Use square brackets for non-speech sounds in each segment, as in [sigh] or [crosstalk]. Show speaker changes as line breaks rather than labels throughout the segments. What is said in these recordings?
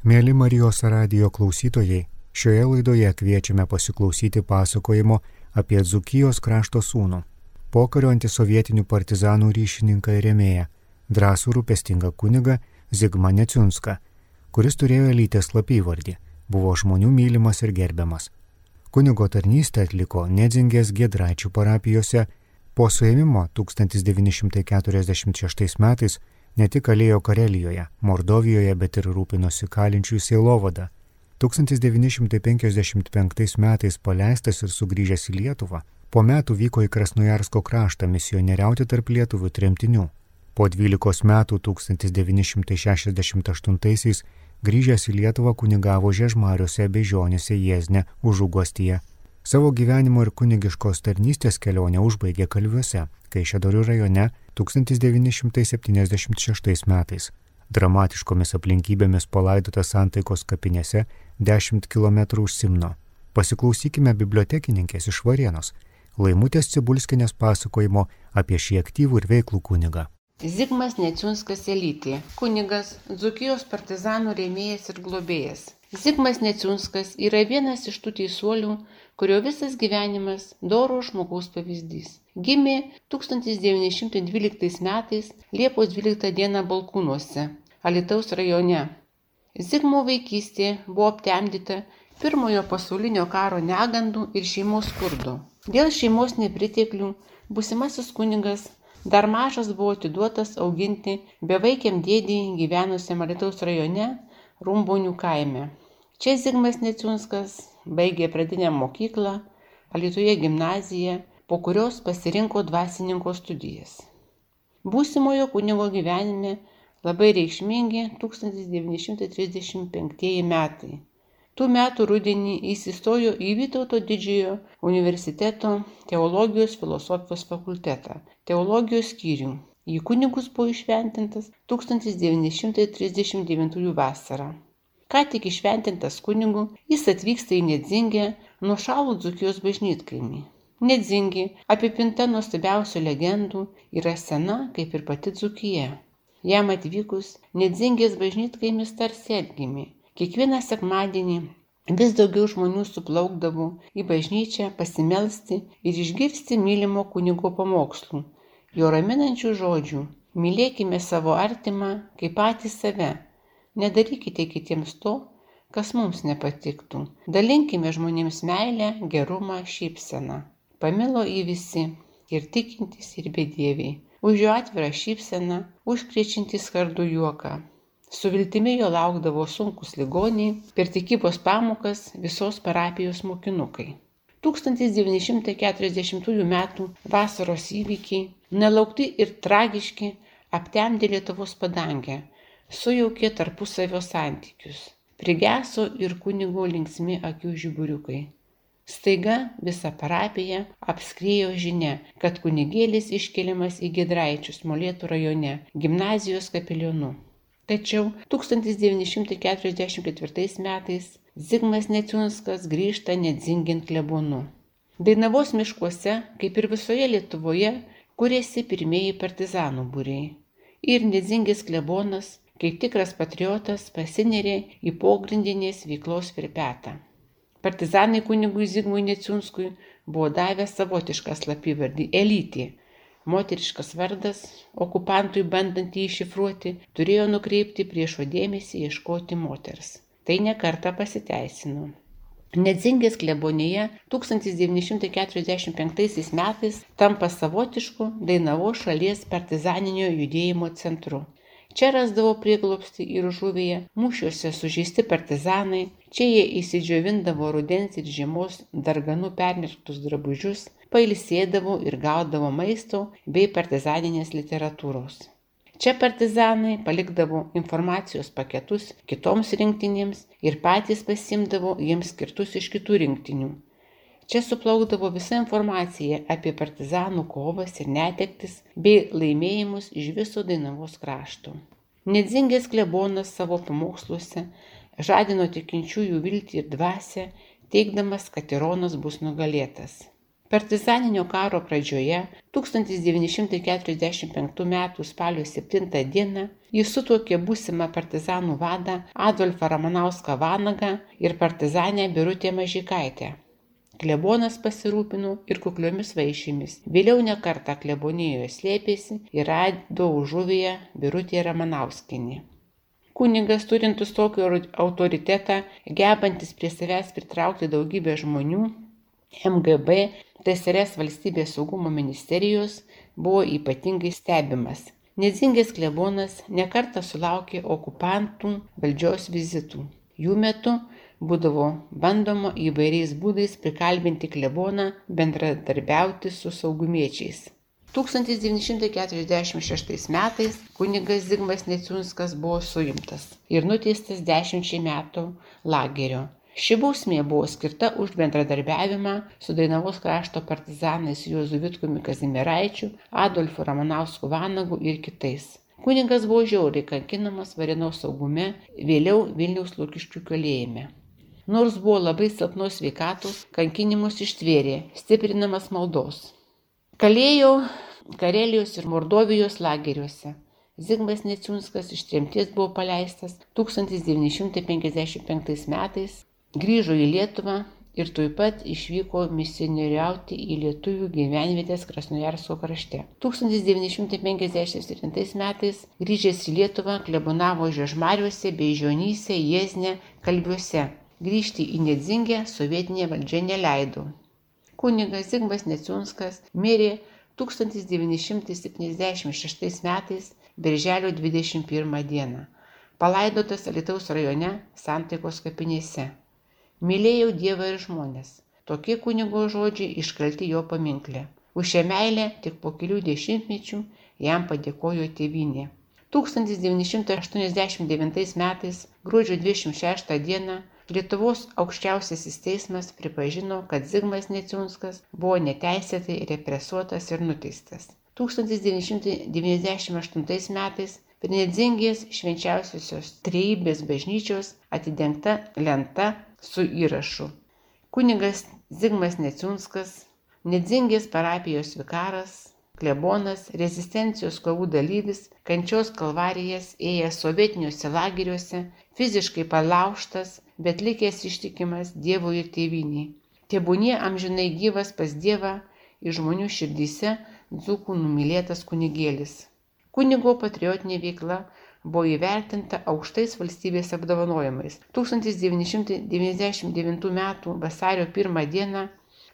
Mėly Marijos radijo klausytojai, šioje laidoje kviečiame pasiklausyti pasakojimo apie Dzukijos krašto sūnų, pokario antisovietinių partizanų ryšininką ir remėją, drąsų rūpestingą kunigą Zigmą Neciunską, kuris turėjo lytės slapyvardį, buvo žmonių mylimas ir gerbiamas. Kunigo tarnystę atliko Nedzingės Gedraičių parapijose, po suėmimo 1946 metais ne tik kalėjo Karelijoje, Mordovijoje, bet ir rūpinosi kalinčių sielovada. 1955 metais paleistas ir sugrįžęs į Lietuvą, po metų vyko į Krasnojarsko kraštą misionieriauti tarp lietuvių tremtinių. Po 12 metų 1968-aisiais grįžęs į Lietuvą kunigavo Žiežmariuose, Bežionėse, Jėzne, Užugostyje. Savo gyvenimo ir kunigiškos tarnystės kelionę užbaigė Kalviuose, Kaišėdorių rajone 1976 metais. Dramatiškomis aplinkybėmis palaidotas santaikos kapinėse 10 km už Simno. Pasiklausykime bibliotekininkės iš Varienos, Laimutės Cibulskinės pasakojimo apie šį aktyvų ir veiklų kunigą.
Zigmas Neciunskas Elytė, kunigas, Dzukijos partizanų rėmėjas ir globėjas. Zigmas Neciunskas yra vienas iš tų teisuolių, kurio visas gyvenimas doro žmogaus pavyzdys. Gimė 1912 metais Liepos 12 dieną Balkūnuose, Alitaus rajone. Zigmo vaikystė buvo aptemdyta pirmojo pasaulinio karo negandų ir šeimos skurdo. Dėl šeimos nepriteklių busimasis kunigas dar mažas buvo atiduotas auginti bevaikiam dėdį gyvenusiam Alitaus rajone Rumbonių kaime. Čia Zigmas Neciunskas baigė pradinę mokyklą, Alitoje gimnaziją, po kurios pasirinko dvasininko studijas. Būsimojo kunigo gyvenime labai reikšmingi 1935 metai. Tų metų rudenį jis įstojo į Vytauto didžiojo universiteto teologijos filosofijos fakultetą, teologijos skyrių. Į kunigus buvo išventintas 1939 vasarą. Ką tik išventintas kunigu, jis atvyksta į Nedzingę, nušalų Dzukijos bažnytkaimį. Nedzingė, apipinta nuostabiausių legendų, yra sena kaip ir pati Dzukija. Jam atvykus, Nedzingės bažnytkaimis tarsi atgimė. Kiekvieną sekmadienį vis daugiau žmonių suplaukdavo į bažnyčią pasimelsti ir išgirsti mylimo kunigo pamokslų, jo raminančių žodžių. Mylėkime savo artimą kaip patį save Nedarykite kitiems to, kas mums nepatiktų. Dalinkime žmonėms meilę, gerumą, šypseną. Pamilo į visi ir tikintys, ir bedieviai. Už jo atvirą šypseną, užkrečiantį skardų juoką. Su viltimi jo laukdavo sunkus ligoniai, per tikybos pamokas visos parapijos mokinukai. 1940 m. vasaros įvykiai, nelaukti ir tragiški, aptemdė Lietuvos padangę, sujaukė tarpusavio santykius. Prigeso ir kunigo linksmi akių žiburiukai. Staiga visą parapiją apskriejo žinia, kad kunigėlis iškeliamas į Gedraičius Molėtų rajone, gimnazijos kapilionu. Tačiau 1944 metais Zigmas Neciunskas grįžta nedzingint klebonu. Dainavos miškuose, kaip ir visoje Lietuvoje, kūrėsi pirmieji partizanų būriai. Ir nedzingis klebonas kaip tikras patriotas pasinerė į pogrindinės veiklos virpetą. Partizanai kunigui Zigmui Neciunskui buvo davę savotišką slapyvardį - Elytė. Moteriškas vardas, okupantui bandant jį iššifruoti, turėjo nukreipti priešo dėmesį ieškoti moters. Tai nekarta pasiteisino. Nedzingės klebonėje 1945 metais tampa savotišku Dainavo šalies partizaninio judėjimo centru. Čia rasdavo prieglobstį ir žuvėje, mūšiuose sužeisti partizanai, čia jie įsidžiovindavo rudens ir žiemos darganų perneštus drabužius, pailsėdavo ir gaudavo maisto bei partizaninės literatūros. Čia partizanai palikdavo informacijos paketus kitoms rinktinėms ir patys pasimdavo jiems skirtus iš kitų rinktinių Čia suplaukdavo visa informacija apie partizanų kovas ir netektis bei laimėjimus iš viso Dainavos krašto. Nedzingės klebonas savo pamoksluose žadino tikinčiųjų viltį ir dvasę, teikdamas, kad tironas bus nugalėtas. Partizaninio karo pradžioje 1945 m. spalio 7 d. jis sutuokė būsimą partizanų vadą Adolfą Ramanauską Vanagą ir partizanę Birutę Mažikaitę. Klebonas pasirūpino ir kukliomis vaišėmis. Vėliau nekartą klebonijoje slėpėsi ir rado užuvyje Birutė Ramanauskinė. Kuningas turintis tokį autoritetą, gebantis prie savęs pritraukti daugybę žmonių, MGB, TSRS valstybės saugumo ministerijos buvo ypatingai stebimas. Nedzingės klebonas nekarta sulaukė okupantų valdžios vizitų. Jų metu būdavo bandoma įvairiais būdais prikalbinti kleboną bendradarbiauti su saugumiečiais. 1946 metais kunigas Zigmas Neciunskas buvo suimtas ir nuteistas dešimčiai metų lagerio. Ši bausmė buvo skirta už bendradarbiavimą su Dainavos krašto partizanais Juozu Vitkumi Kazimiraičiu, Adolfu Ramanausku Vanagu ir kitais. Kuningas buvo žiauriai kankinamas Varėnos saugume, vėliau Vilniaus Lukiškių kalėjime nors buvo labai silpnos sveikatos, kankinimus ištvėrė, stiprinamas maldos. Kalėjau Karelijos ir Mordovijos lageriuose. Zigmas Neciunskas iš tremties buvo paleistas 1955 metais, grįžo į Lietuvą ir tuoj pat išvyko misionieriauti į lietuvių gyvenvietės Krasnojarsko krašte. 1957 metais grįžęs į Lietuvą klebonavo Žiežmariuose bei Žionyse, Jėzne, Kalbiuose grįžti į Nedzingę sovietinė valdžia neleido. Kunigas Zigmas Neciunskas mirė 1976 metais birželio 21 dieną. Palaidotas Alitaus rajone Santaikos kapinėse. Mylėjau Dievą ir žmonės. Tokie kunigo žodžiai iškalti jo paminklė. Už šią meilę tik po kelių dešimtmečių jam padėkojo tėvinė. 1989 metais gruodžio 26 dieną Lietuvos aukščiausiasis teismas pripažino, kad Zigmas Neciunskas buvo neteisėtai represuotas ir nuteistas. 1998 metais prie Nedzingės švenčiausiosios trejybės bažnyčios atidengta lenta su įrašu. Kunigas Zigmas Neciunskas, Nedzingės parapijos vikaras, klebonas, rezistencijos kovų dalyvis, kančios kalvarijas ėjęs sovietiniuose lageriuose, fiziškai palauštas, bet likęs ištikimas Dievui ir tėviniai. Tebūnie amžinai gyvas pas Dievą ir žmonių širdyse dzūkų numylėtas kunigėlis. Kunigo patriotinė veikla buvo įvertinta aukštais valstybės apdovanojimais. 1999 m. vasario 1 d.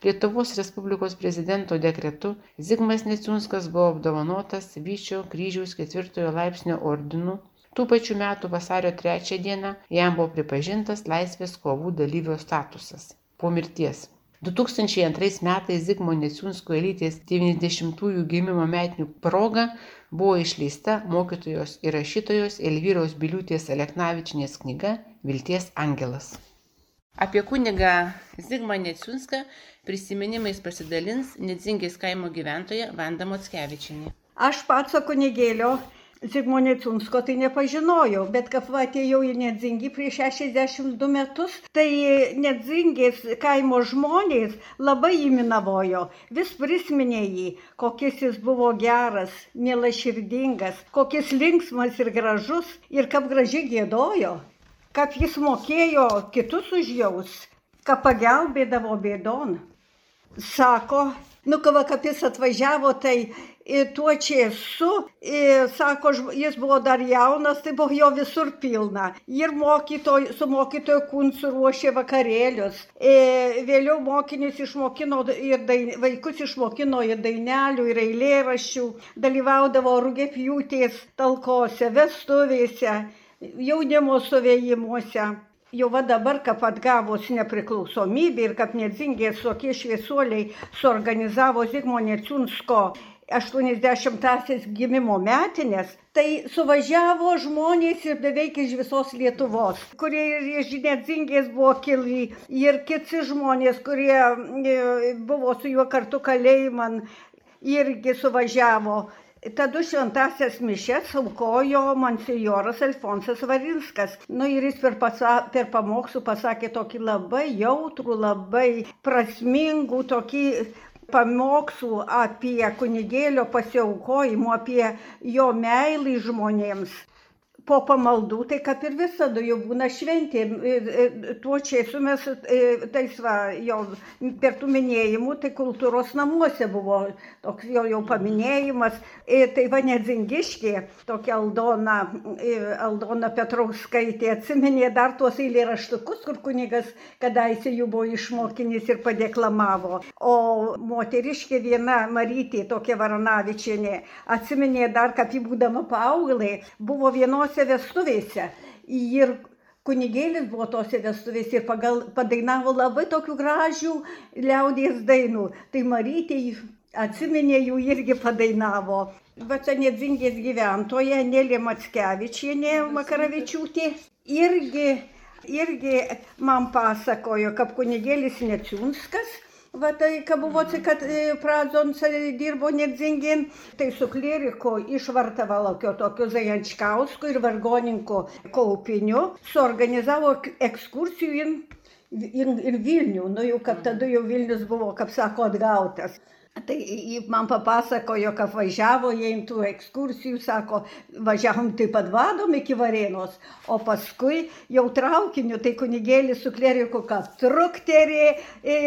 Lietuvos Respublikos prezidento dekretu Zigmas Neciunskas buvo apdovanotas Vyčio kryžiaus ketvirtojo laipsnio ordinu Tų pačių metų vasario 3 dieną jam buvo pripažintas laisvės kovų dalyvio statusas po mirties. 2002 metais Zigmo Neciunsko elytės 90-ųjų gimimo metinių proga buvo išleista mokytojos ir rašytojos Elvyros Biliūtės Aleknavičinės knyga Vilties angelas. Apie kunigą Zigmą Neciunską prisiminimais pasidalins Nedzingės kaimo gyventoja Vanda Motskevičinė.
Aš pats kunigėlio Zigmo Necunsko tai nepažinojau, bet kad va atėjau į Nedzingį prieš 62 metus, tai Nedzingės kaimo žmonės labai įminavojo, vis prisminė jį, kokis jis buvo geras, mielaširdingas, kokis linksmas ir gražus ir kaip gražiai gėdojo, kaip jis mokėjo kitus užjaus, ką pagelbėdavo bėdon. Sako, nu, kava, kaip jis atvažiavo, tai tuo čia esu, sako, jis buvo dar jaunas, tai buvo jo visur pilna. Ir mokytoj, su mokytoju Kuncu ruošė vakarėlius. Vėliau mokinius išmokino ir dain, vaikus išmokino ir dainelių, ir eilėraščių, dalyvaudavo rugėpjūtės talkose, vestuvėse, jaunimo stovėjimuose jau va dabar, kaip atgavus nepriklausomybę ir kaip nedzingės tokie šviesuoliai suorganizavo Zigmo Neciunsko 80-asias gimimo metinės, tai suvažiavo žmonės ir beveik iš visos Lietuvos, kurie ir iš nedzingės buvo kili, ir kiti žmonės, kurie e, buvo su juo kartu kalėjiman, irgi suvažiavo. Tada šventasias mišes aukojo monsinjoras Alfonsas Varinskas. Nu ir jis per, pasa, per pamokslų pasakė tokį labai jautrų, labai prasmingų, tokį pamokslų apie kunigėlio pasiaukojimo, apie jo meilį žmonėms po pamaldų, tai kaip ir visada jau būna šventė. Tuo čia esu mes, tais va, jau per tų minėjimų, tai kultūros namuose buvo toks jau, jau paminėjimas. Tai va nedzingiškė, tokia Aldona, Aldona Petrauskaitė atsiminė dar tuos eilėraštukus, kur kunigas kadaise jų buvo išmokinis ir padeklamavo. O moteriškė viena Marytė, tokia Varanavičianė, atsiminė dar, kad jį būdama paauglė, buvo vienos tose vestuvėse. Ir kunigėlis buvo tose vestuvėse ir pagal, padainavo labai tokių gražių liaudės dainų. Tai Marytė atsiminė jų irgi padainavo. Va čia nedzingės gyventoja Nelė Matskevičienė Makaravičiūtė irgi, irgi man pasakojo, kad kunigėlis Neciunskas Va tai, kad buvo, kad e, Pradzons dirbo Nedzingin, tai su kleriku iš Vartavalokio tokiu Zajančkausku ir vargoninko Kaupiniu suorganizavo ekskursijų ir, ir Vilnių, nu jau kad tada jau Vilnius buvo, kaip sako, atgautas. Tai man papasakojo, kad važiavo jie į tų ekskursijų, sako, važiavom taip pat vadom iki Varėnos, o paskui jau traukiniu, tai kunigėlis su kleriku, kad trukterį e,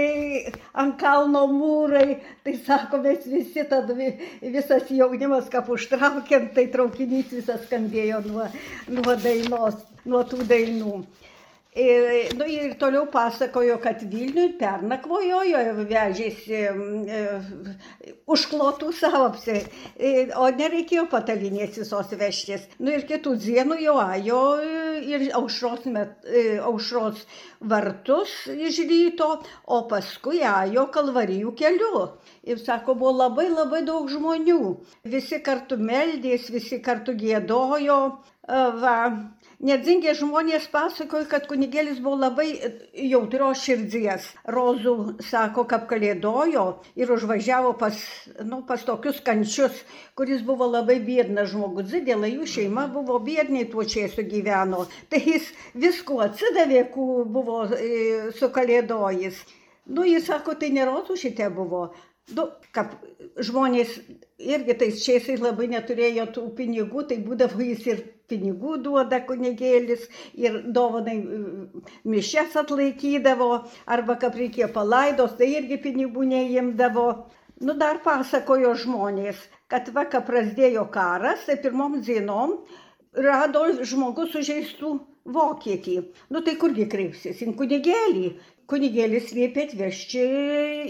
ant kalno mūrai, tai sako, mes visi tada, visas jaunimas, kaip užtraukėm, tai traukinys visas skambėjo nuo, nuo dainos, nuo tų dainų. Ir, nu, ir toliau pasakojo, kad Vilniui pernakvojo, vežėsi e, užklotų savapsi, e, o nereikėjo patalinės visos vežtis. Nu, ir kitų dienų jau ajo ir aušros, met, e, aušros vartus iš ryto, o paskui ajo kalvarijų keliu. Ir sako, buvo labai labai daug žmonių. Visi kartu meldės, visi kartu gėdojo. Va, Nedzingė žmonės pasakoja, kad kunigėlis buvo labai jautrios širdies. Rozų sako, kad kalėdojo ir užvažiavo pas, nu, pas tokius kančius, kuris buvo labai biednas žmogus. Zidėlai jų šeima buvo biedniai tuo čia sugyveno. Tai jis visko atsidavė, kuo buvo e, su kalėdojais. Nu, jis sako, tai nerozų šitie buvo. Nu, kaip žmonės irgi tais šiaisiais labai neturėjo tų pinigų, tai būdavo jis ir pinigų duoda kunigėlis ir dovanai mišes atlaikydavo, arba kaip reikėjo palaidos, tai irgi pinigų neimdavo. Nu, dar pasakojo žmonės, kad va, kai prasidėjo karas, tai pirmom dienom rado žmogus sužeistų vokietį. Nu tai kurgi kreipsis? In kunigėlį kunigėlis liepė atvežti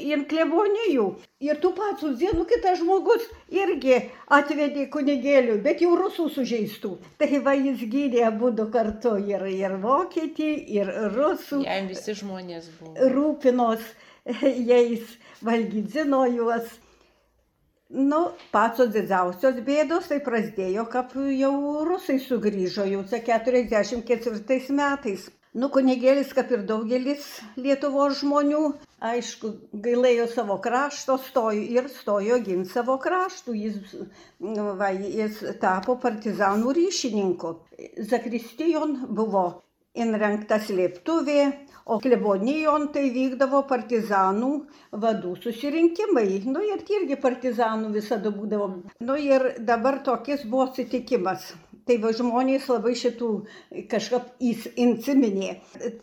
į klebonijų. Ir tų pačių dienų kitas žmogus irgi atvedė kunigėlių, bet jau rusų sužeistų. Tai va jis gydė abu du kartu ir, ir vokietį, ir rusų.
Jam visi žmonės buvo.
Rūpinos jais, valgydzino juos. Nu, pačios didžiausios bėdos tai prasidėjo, kad jau rusai sugrįžo jau 44 metais. Nu, kunigėlis, kaip ir daugelis Lietuvos žmonių, aišku, gailėjo savo krašto, stojo ir stojo ginti savo kraštų. Jis, nu, va, jis tapo partizanų ryšininku. Zakristijon buvo įrengta slėptuvė, o klebonijon tai vykdavo partizanų vadų susirinkimai. Nu ir irgi partizanų visada būdavo. Nu ir dabar tokis buvo atsitikimas tai va žmonės labai šitų kažkaip įsiminė.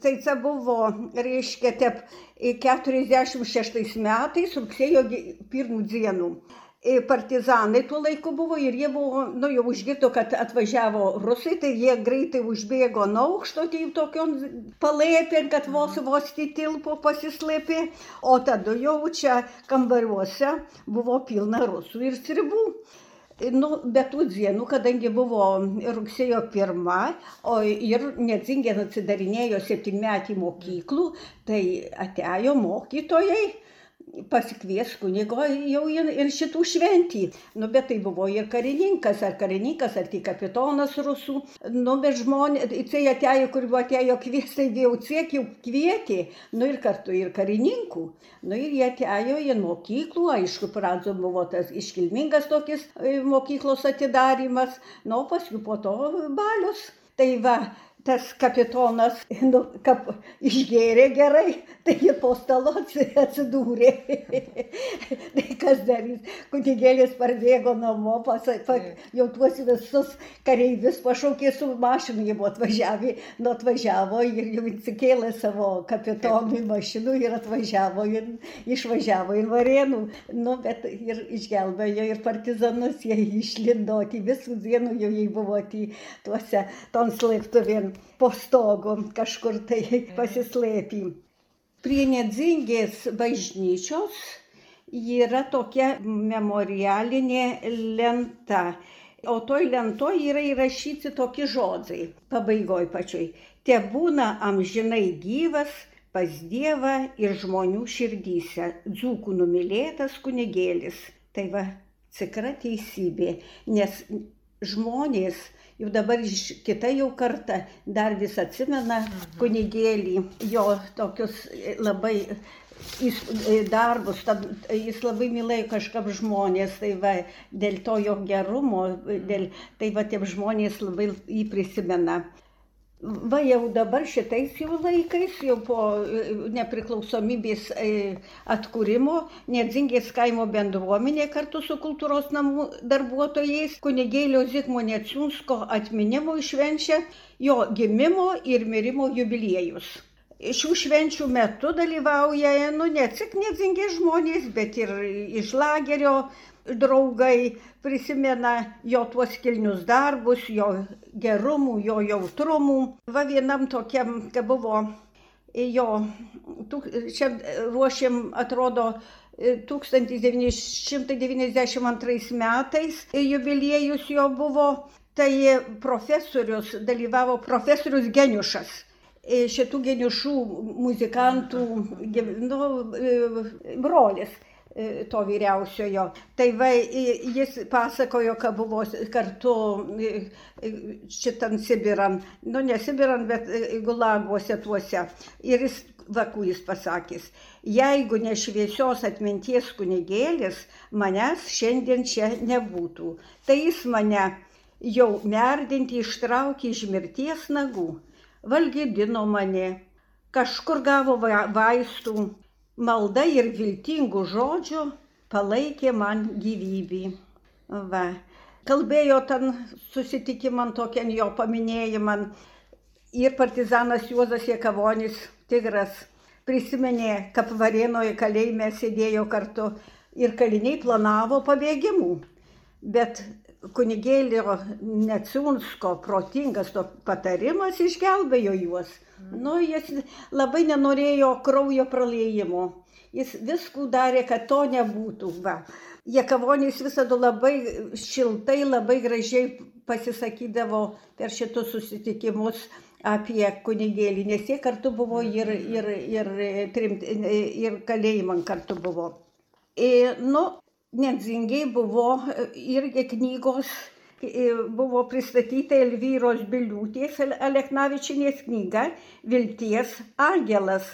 Tai čia buvo, reiškia, tep 46 metais, rugsėjo pirmų dienų. Partizanai tuo laiku buvo ir jie buvo, nu jau užgirdo, kad atvažiavo rusai, tai jie greitai užbėgo nuo aukšto, tai tokiom palėpėn, kad vos vos tilpo pasislėpė, o tada jau čia kambariuose buvo pilna rusų ir stribų. Nu, bet tų dienų, kadangi buvo rugsėjo pirma, o ir neatsingė atsidarinėjo septynmetį mokyklų, tai atėjo mokytojai pasikvies kunigo jau ir, ir šitų šventį. Nu, bet tai buvo ir karininkas, ar karininkas, ar tik kapitonas rusų. Nu, bet žmonės, tai atėjo, kur buvo atėjo kviesai, jau tiek jau kvietė, nu ir kartu ir karininkų. Nu ir jie atėjo į mokyklų, aišku, pradžio buvo tas iškilmingas tokis e, mokyklos atidarimas, nu, paskui po to balius. Tai va, tas kapitonas nu, kap, išgėrė gerai, tai ir po stalo atsidūrė. [laughs] tai kas darys? Kunigėlis parbėgo namo, pasak, jau tuos visus kareivius pašaukė su mašinu, jie buvo atvažiavę, nu atvažiavo ir jau atsikėlė savo kapitonui mašinų ir atvažiavo ir išvažiavo į Varėnų. Nu, bet ir išgelbėjo ir partizanus, jie išlindo, tai visų dienų jau jie buvo tuose, ton slėptuvėm po stogu kažkur tai pasislėpė. Prie Nedzingės bažnyčios yra tokia memorialinė lenta. O toj lentoj yra įrašyti tokie žodžiai, pabaigoj pačioj. Te būna amžinai gyvas pas Dievą ir žmonių širdyse, dzūkų numylėtas kunigėlis. Tai va, tikra teisybė, nes žmonės jau dabar kita jau karta dar vis atsimena kunigėlį, jo tokius labai jis darbus, tad jis labai mylėjo kažkam žmonės, tai va, dėl to jo gerumo, dėl, tai va, tie žmonės labai jį prisimena. Va jau dabar šitais jau laikais, jau po e, nepriklausomybės e, atkūrimo, Nedzingės kaimo bendruomenė kartu su kultūros namų darbuotojais kunigėlio Zikmo Netsiunsko atminimo švenčia jo gimimo ir mirimo jubiliejus. Šių švenčių metu dalyvauja nu, ne tik Nedzingės žmonės, bet ir iš lagerio draugai prisimena jo tuos kilnius darbus, jo gerumų, jo jautrumų. Va vienam tokiam, kai buvo jo, čia ruošiam, atrodo, 1992 metais jubiliejus jo buvo, tai profesorius dalyvavo, profesorius Geniušas šitų geniušų muzikantų nu, brolis. E, to vyriausiojo. Tai va, jis pasakojo, kad buvo kartu šitam Sibiram, nu ne Sibiram, bet gulaguose tuose. Ir jis, vakų jis pasakys, jeigu ne šviesios atminties kunigėlis, manęs šiandien čia nebūtų. Tai jis mane jau merdinti ištraukė iš mirties nagų, valgydino mane, kažkur gavo vaistų malda ir viltingų žodžių palaikė man gyvybį. Va. Kalbėjo ten susitikimą tokiam jo paminėjimą ir partizanas Juozas Jekavonis, tigras, prisiminė, kad Varėnoje kalėjime sėdėjo kartu ir kaliniai planavo pabėgimų. Bet kunigėlio Netsiunsko protingas to patarimas išgelbėjo juos. Nu, jis labai nenorėjo kraujo praleidimo. Jis viskų darė, kad to nebūtų. Va. Jekavonys visada labai šiltai, labai gražiai pasisakydavo per šitus susitikimus apie kunigėlį, nes jie kartu buvo ir, ir, ir, trimt, ir kalėjimą kartu buvo. Ir, nu, Nedzingiai buvo irgi knygos, buvo pristatyta Elvyros Biliūtės Aleknavičinės knyga Vilties angelas,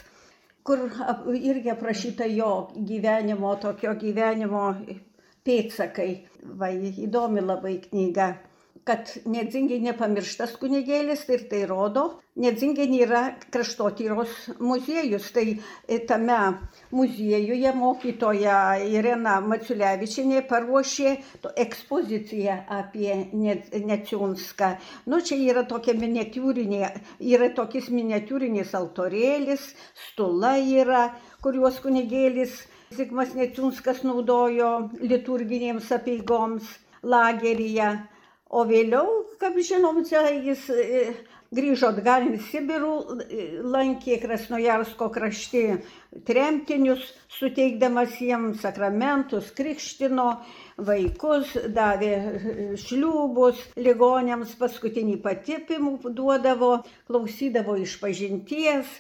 kur irgi aprašyta jo gyvenimo, tokio gyvenimo pėtsakai. Va, įdomi labai knyga kad Nedzingiai nepamirštas kunigėlis ir tai rodo, Nedzingiai yra kraštotyros muziejus. Tai tame muziejuje mokytoja Irena Maciulevičinė paruošė ekspoziciją apie Neciunską. Nu, čia yra tokia miniatūrinė, yra tokis miniatūrinis altorėlis, stula yra, kuriuos kunigėlis Zigmas Neciunskas naudojo liturginėms apeigoms lageryje. O vėliau, kaip žinom, čia jis e, grįžo atgal į Sibirų, e, lankė Krasnojarsko krašte tremtinius, suteikdamas jiems sakramentus, krikštino vaikus, davė e, šliūbus, ligonėms paskutinį patipimų duodavo, klausydavo iš pažinties.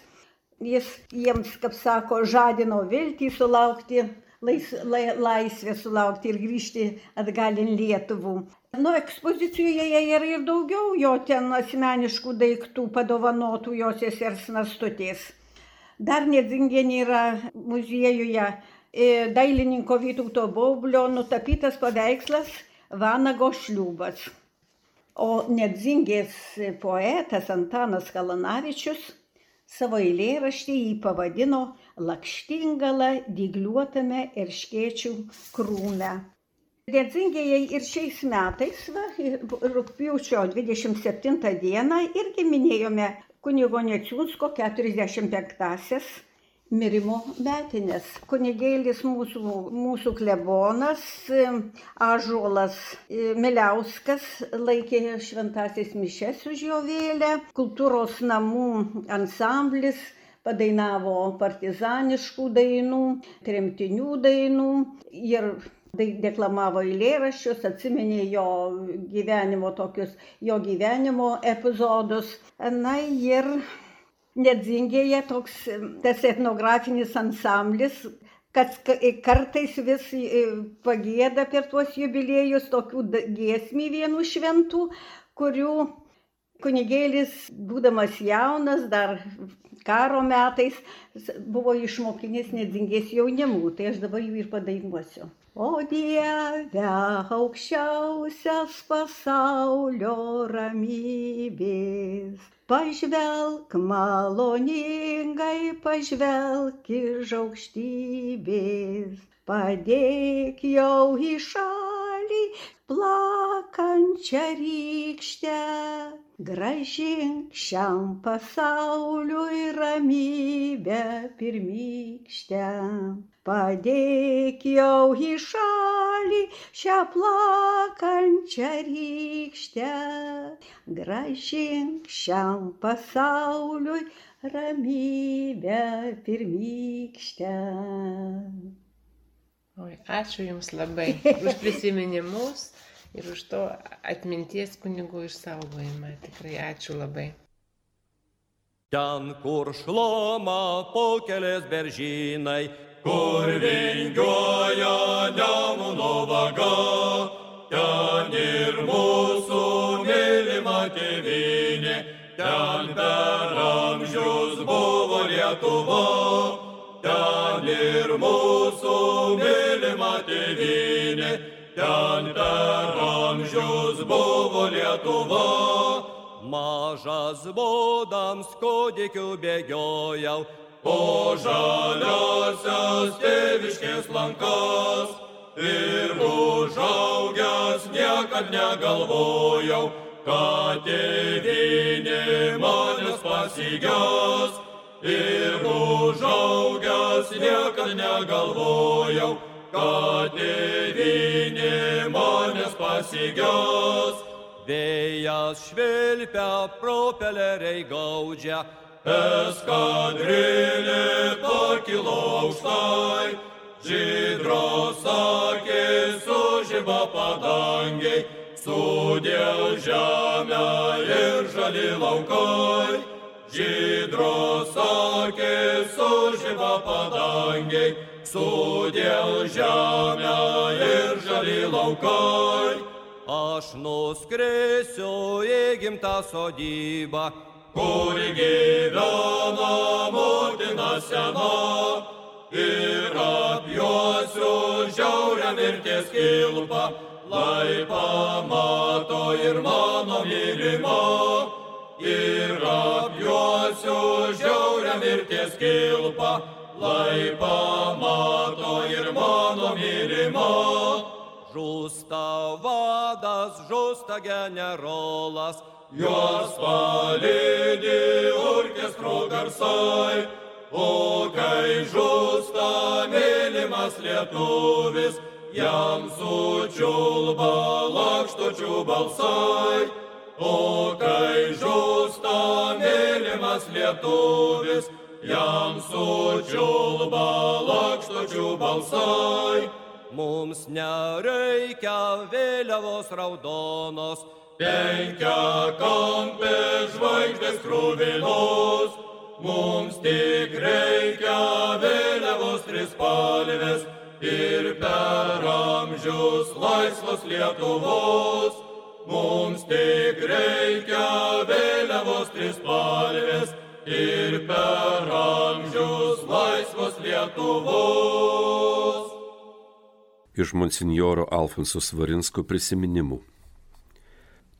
Jis jiems, kaip sako, žadino viltį sulaukti lais, lai, laisvę sulaukti ir grįžti atgal į Lietuvą. Nu, ekspozicijoje yra ir daugiau jo ten asmeniškų daiktų padovanotų jo sesers nastutės. Dar nedzingienė yra muziejuje e, dailininko Vytauto Baublio nutapytas paveikslas Vanago šliūbas. O nedzingės poetas Antanas Kalanavičius savo eilėraštį jį pavadino lakštingala dygliuotame erškėčių krūme. Nedzingėjai ir šiais metais, va, rūpiučio 27 dieną, irgi minėjome kunigo Neciunsko 45-asias mirimo metinės. Kunigėlis mūsų, mūsų klebonas Ažuolas e, Miliauskas laikė šventasis mišes už jo vėlę. Kultūros namų ansamblis padainavo partizaniškų dainų, tremtinių dainų ir deklamavo eilėraščius, atsiminė jo gyvenimo tokius, jo gyvenimo epizodus. Na ir Nedzingėje toks tas etnografinis ansamblis, kad kartais vis pagėda per tuos jubiliejus tokių giesmį vienų šventų, kurių kunigėlis, būdamas jaunas, dar karo metais, buvo išmokinęs nedzingės jaunimų, tai aš dabar jų ir padainuosiu. O Dieve aukščiausias pasaulio ramybės, pažvelk maloningai, pažvelk iš aukštybės, padėk jau į šalį plakančią rykštę, gražink šiam pasauliui ramybę pirmykštę. Padėk jau į šalį šią plakančią rykštę, gražink šiam pasauliui ramybę pirmykštę.
Oi, ačiū Jums labai už prisiminimus ir už to atminties kunigų išsaugojimą. Tikrai ačiū labai.
Ten, kur šloma pokelės beržynai, kur vingioja Nemuno vaga, ten ir mūsų mylima tėvynė, ten per amžius buvo Lietuva, ten ir mūsų mylima tėvynė, ten per amžius buvo Lietuva. Mažas būdams kūdikių bėgiojau, po žaliosios tėviškės lankas. Ir užaugęs niekad negalvojau, kad tėvinė manęs pasigės. Ir užaugęs niekad negalvojau, kad tėvinė manęs pasigės. Vėjas švilpia, propeleriai gaudžia, eskadrilė pakilo aukštai, žydros akis sužiba padangiai, sudėl žemę ir žali laukai. Žydros akis sužiba padangiai, sudėl žemę ir žali laukai. Aš nuskrisiu į gimtą sodybą, kur gyvena motina sena. Ir apjuosiu žiaurę mirties kilpą, lai pamato ir mano mylima. Ir apjuosiu žiaurę mirties kilpą, lai pamato ir mano mylima. Žūsta vadas, žūsta generolas, Juos palydė orkestro garsai, o kai žūsta mylimas lietuvis, jam sučiulba lakštočių balsai. O kai žūsta mylimas lietuvis, jam sučiulba lakštočių balsai. Mums nereikia vėliavos raudonos, penkia kampė žvaigždės krūvinos, mums tik reikia vėliavos trispalvės ir per amžius laisvos Lietuvos. Mums tik reikia vėliavos trispalvės ir per amžius laisvos Lietuvos.
Iš monsinjoro Alfonso Svarinsko prisiminimų.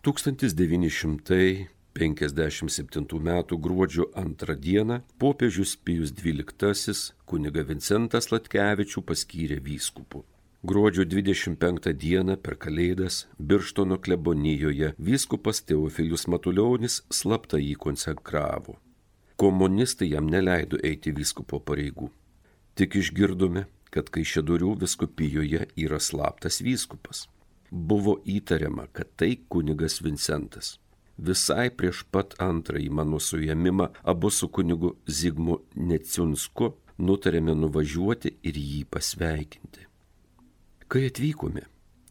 1957 m. gruodžio 2 d. popiežius Pijus XII kuniga Vincentas Latkevičių paskyrė vyskupu. Gruodžio 25 dieną per Kalėdas Birštono klebonijoje vyskupas Teofilius Matulionis slapta jį konsekravo. Komunistai jam neleido eiti vyskupo pareigų. Tik išgirdome, kad Kaišėdorių viskupijoje yra slaptas vyskupas buvo įtariama, kad tai kunigas Vincentas. Visai prieš pat antrąjį mano suėmimą abu su kunigu Zigmu Neciunsku nutarėme nuvažiuoti ir jį pasveikinti. Kai atvykome,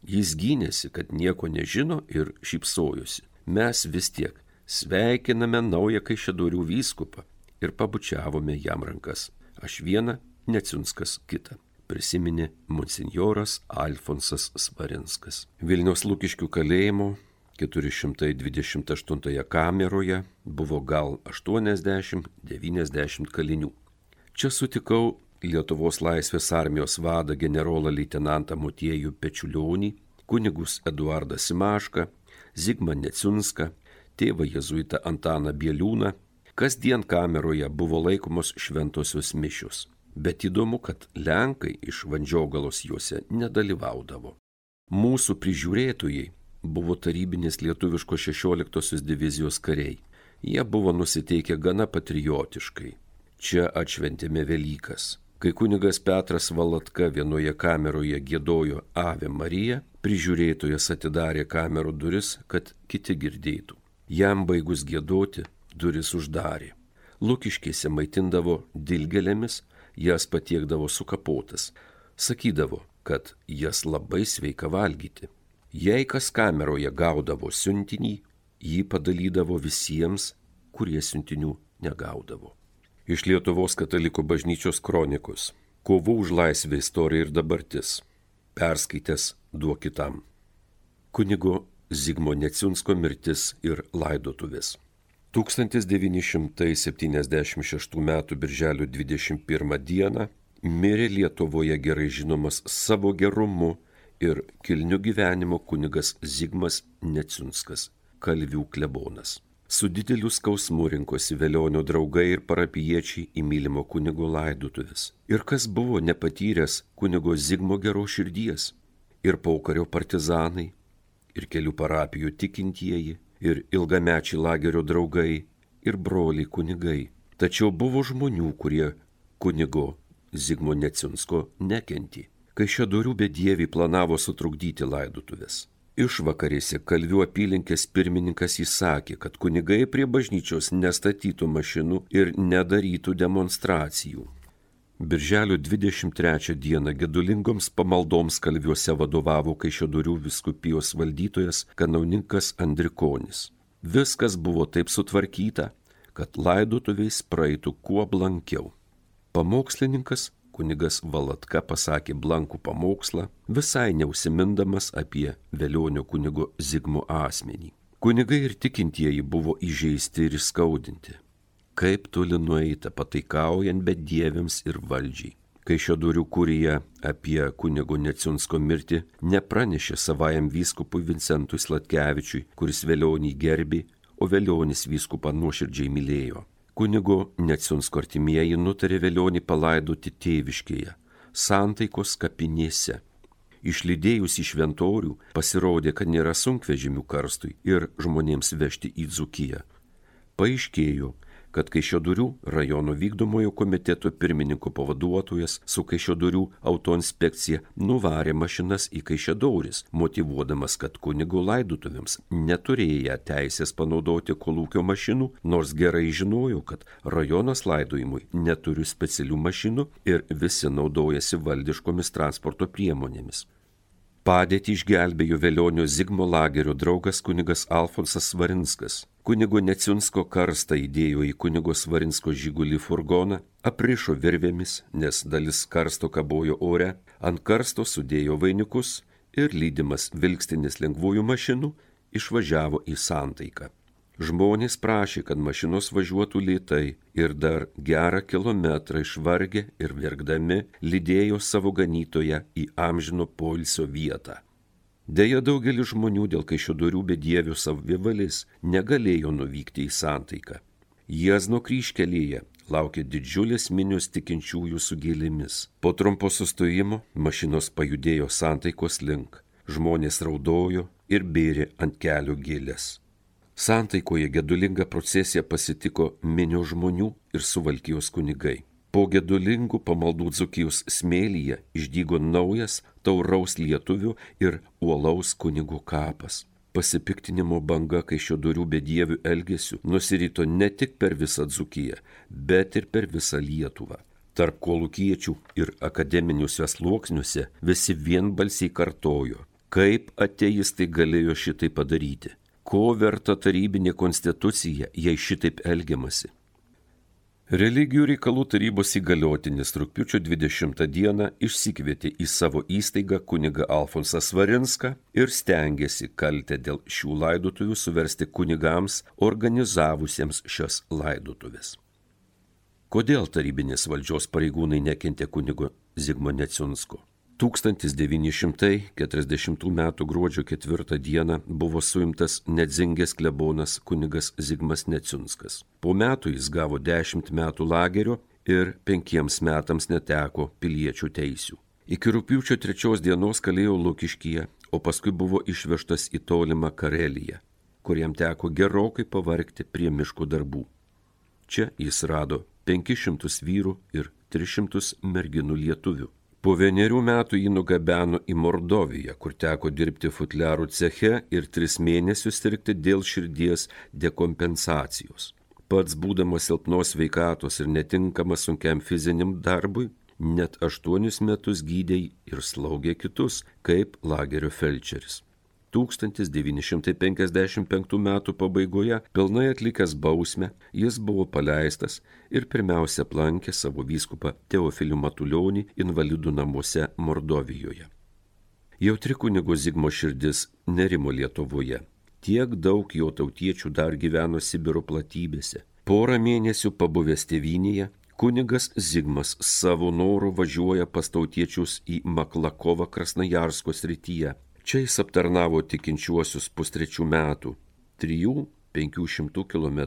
jis gynėsi, kad nieko nežino ir šypsojosi. Mes vis tiek sveikiname naują Kaišėdorių vyskupą ir pabučiavome jam rankas. Aš vieną, Neciunskas kitą prisiminė monsinjoras Alfonsas Svarinskas. Vilniaus Lūkiškių kalėjimo 428 kameroje buvo gal 80-90 kalinių. Čia sutikau Lietuvos laisvės armijos vadą generolą leitenantą Motiejų Pečiulionį, kunigus Eduardą Simašką, Zigmą Neciunską, tėvą jezuitą Antaną Bieliūną, kasdien kameroje buvo laikomos šventosios mišios bet įdomu, kad Lenkai iš Vandžiogalos juose nedalyvaudavo. Mūsų prižiūrėtojai buvo tarybinės lietuviško 16 divizijos kariai. Jie buvo nusiteikę gana patriotiškai. Čia atšventėme Velykas. Kai kunigas Petras Valatka vienoje kameroje gėdojo Ave Marija, prižiūrėtojas atidarė kamerų duris, kad kiti girdėtų. Jam baigus gėdoti, duris uždarė. Lukiškėse maitindavo dilgelėmis, jas patiekdavo sukapotas. Sakydavo, kad jas labai sveika valgyti. Jei kas kameroje gaudavo siuntinį, jį padalydavo visiems, kurie siuntinių negaudavo. Iš Lietuvos katalikų bažnyčios kronikos. Kovų už laisvę istorija ir dabartis. Perskaitęs duok kitam. Kunigo Zigmo Neciunsko mirtis ir laidotuvės. 1976 m. birželio 21 d. mirė Lietuvoje gerai žinomas savo gerumu ir kilniu gyvenimu kunigas Zigmas Neciunskas, Kalvių klebonas. Su dideliu skausmu rinkosi Velionio draugai ir parapiečiai į mylimo kunigo laidutuvės. Ir kas buvo nepatyręs kunigo Zigmo gero širdies, ir paukario partizanai, ir kelių parapijų tikintieji, ir ilgamečiai lagerio draugai, ir broliai kunigai. Tačiau buvo žmonių, kurie kunigo Zigmo Necinsko nekenti, kai šiadorių bedieviai planavo sutrukdyti laidutuvės. Išvakarėse Kalvių apylinkės pirmininkas įsakė, kad kunigai prie bažnyčios nestatytų mašinų ir nedarytų demonstracijų. Birželio 23 dieną gedulingoms pamaldoms kalviuose vadovavo Kaišėdurių viskupijos valdytojas kanauninkas Andrikonis. Viskas buvo taip sutvarkyta, kad laidotuviais praeitų kuo blankiau. Pamokslininkas kunigas Valatka pasakė blankų pamokslą, visai neusimindamas apie vėlionio kunigo Zigmo asmenį. Kunigai ir tikintieji buvo įžeisti ir įskaudinti kaip toli nueita pataikaujant bedieviams ir valdžiai. Kai šio durių kurija apie kunigo Neciunsko mirtį nepranešė savajam vyskupui Vincentui Slatkevičiui, kuris vėlionį gerbi, o vėlionis vyskupą nuoširdžiai mylėjo. Kunigo Neciunsko artimieji nutarė vėlionį palaidoti tėviškėje, santaikos kapinėse. Išlydėjus į šventorių pasirodė, kad nėra sunkvežimių karstui ir žmonėms vežti į Dzukiją. Paaiškėjo, kad Kaišėdurių rajono vykdomojo komiteto pirmininko pavaduotojas su Kaišėdurių autoinspekcija nuvarė mašinas į Kaišėdauris, motivuodamas, kad kunigo laidutuvėms neturėję teisės panaudoti kolūkio mašinų, nors gerai žinojo, kad rajonas laidojimui neturi specialių mašinų ir visi naudojasi valdiškomis transporto priemonėmis. Padėtį išgelbėjo Velionio Zigmo lagerio draugas kunigas Alfonsas Svarinskas. Kunigo Neciunsko karstą įdėjo į kunigo Svarinsko žygulį furgoną, aprišo virvėmis, nes dalis karsto kabojo ore, ant karsto sudėjo vainikus ir lydimas vilkstinis lengvųjų mašinų išvažiavo į santaiką. Žmonės prašė, kad mašinos važiuotų lietai ir dar gerą kilometrą išvargę ir verkdami lydėjo savo ganytoje į amžino poilsio vietą. Deja, daugelis žmonių dėl kaišėdorių bedievių savivalis negalėjo nuvykti į santaiką. Jėzno kryškelėje laukė didžiulis minius tikinčiųjų su gėlėmis. Po trumpo sustojimo mašinos pajudėjo santaikos link. Žmonės raudojo ir bėrė ant kelio gėlės. Santaikoje gedulinga procesija pasitiko minio žmonių ir suvalkijos kunigai. Po gedulingų pamaldų dzukijos smėlyje išdygo naujas tauraus lietuvių ir uolaus kunigų kapas. Pasipiktinimo banga, kai šio durių bedievių elgesių nusirito ne tik per visą dzukiją, bet ir per visą Lietuvą. Tarp kolūkiečių ir akademiniuose sluoksniuose visi vienbalsiai kartojo, kaip ateistai galėjo šitai padaryti, ko verta tarybinė konstitucija, jei šitaip elgiamasi. Religijų reikalų tarybos įgaliotinis rūpiučio 20 dieną išsikvietė į savo įstaigą kuniga Alfonsą Svarinską ir stengiasi kaltę dėl šių laidotuvių suversti kunigams organizavusiems šias laidotuvės. Kodėl tarybinės valdžios pareigūnai nekentė kunigo Zigmo Necinsko? 1940 m. gruodžio 4 d. buvo suimtas Nedzingės klebonas kunigas Zigmas Neciunskas. Po metų jis gavo 10 metų lagerio ir penkiems metams neteko piliečių teisių. Iki rūpiučio trečios dienos kalėjo Lukiškyje, o paskui buvo išvežtas į tolimą Kareliją, kuriam teko gerokai pavargti prie miško darbų. Čia jis rado 500 vyrų ir 300 merginų lietuvių. Po vienerių metų jį nugabeno į Mordoviją, kur teko dirbti futliarų ceche ir tris mėnesius sirgti dėl širdies dekompensacijos. Pats būdamas silpnos veikatos ir netinkamas sunkiam fiziniam darbui, net aštuonius metus gydė ir slaugė kitus, kaip lagerio felčeris. 1955 m. pabaigoje, pilnai atlikęs bausmę, jis buvo paleistas ir pirmiausia aplankė savo vyskupą Teofilių Matulionį invalidų namuose Mordovijoje. Jautri kunigo Zigmo širdis nerimo Lietuvoje. Tiek daug jo tautiečių dar gyveno Sibiro platybėse. Porą mėnesių pabuvęs tėvynėje, kunigas Zigmas savo norų važiuoja pas tautiečius į Maklakovą Krasnajarsko srityje Čia jis aptarnavo tikinčiuosius pustrečių metų, 3-500 km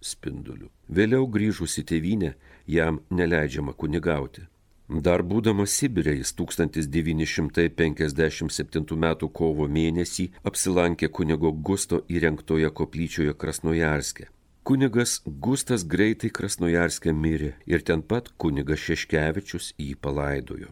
spinduliu. Vėliau grįžus į tėvynę, jam neleidžiama kunigauti. Dar būdamas Sibirė jis 1957 m. kovo mėnesį apsilankė kunigo Gusto įrengtoje koplyčioje Krasnojarske. Kunigas Gustas greitai Krasnojarske mirė ir ten pat kunigas Šeškevičius jį palaidojo.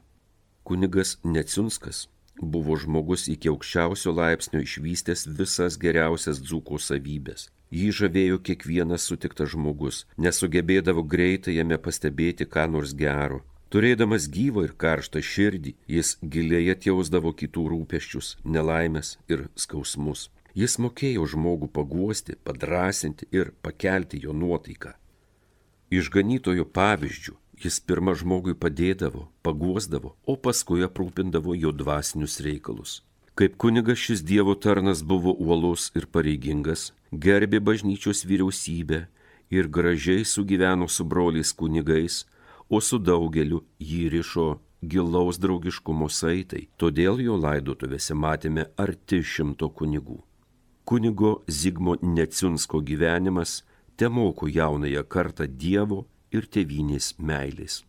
Kunigas Neciunskas buvo žmogus iki aukščiausio laipsnio išvystęs visas geriausias dzūko savybės. Jį žavėjo kiekvienas sutiktas žmogus, nesugebėdavo greitai jame pastebėti ką nors gero. Turėdamas gyvą ir karštą širdį, jis giliai atjausdavo kitų rūpeščius, nelaimės ir skausmus. Jis mokėjo žmogų paguosti, padrasinti ir pakelti jo nuotaiką. Išganytojo pavyzdžių Jis pirmą žmogui padėdavo, paguosdavo, o paskui aprūpindavo jo dvasinius reikalus. Kaip kunigas šis Dievo tarnas buvo uolus ir pareigingas, gerbė bažnyčios vyriausybę ir gražiai sugyveno su broliais kunigais, o su daugeliu jį rišo gilaus draugiškumo saitai, todėl jo laidotuvėse matėme arti šimto kunigų. Kunigo Zigmo Neciunsko gyvenimas te moko jaunąją kartą Dievo ir tėvynės meilės.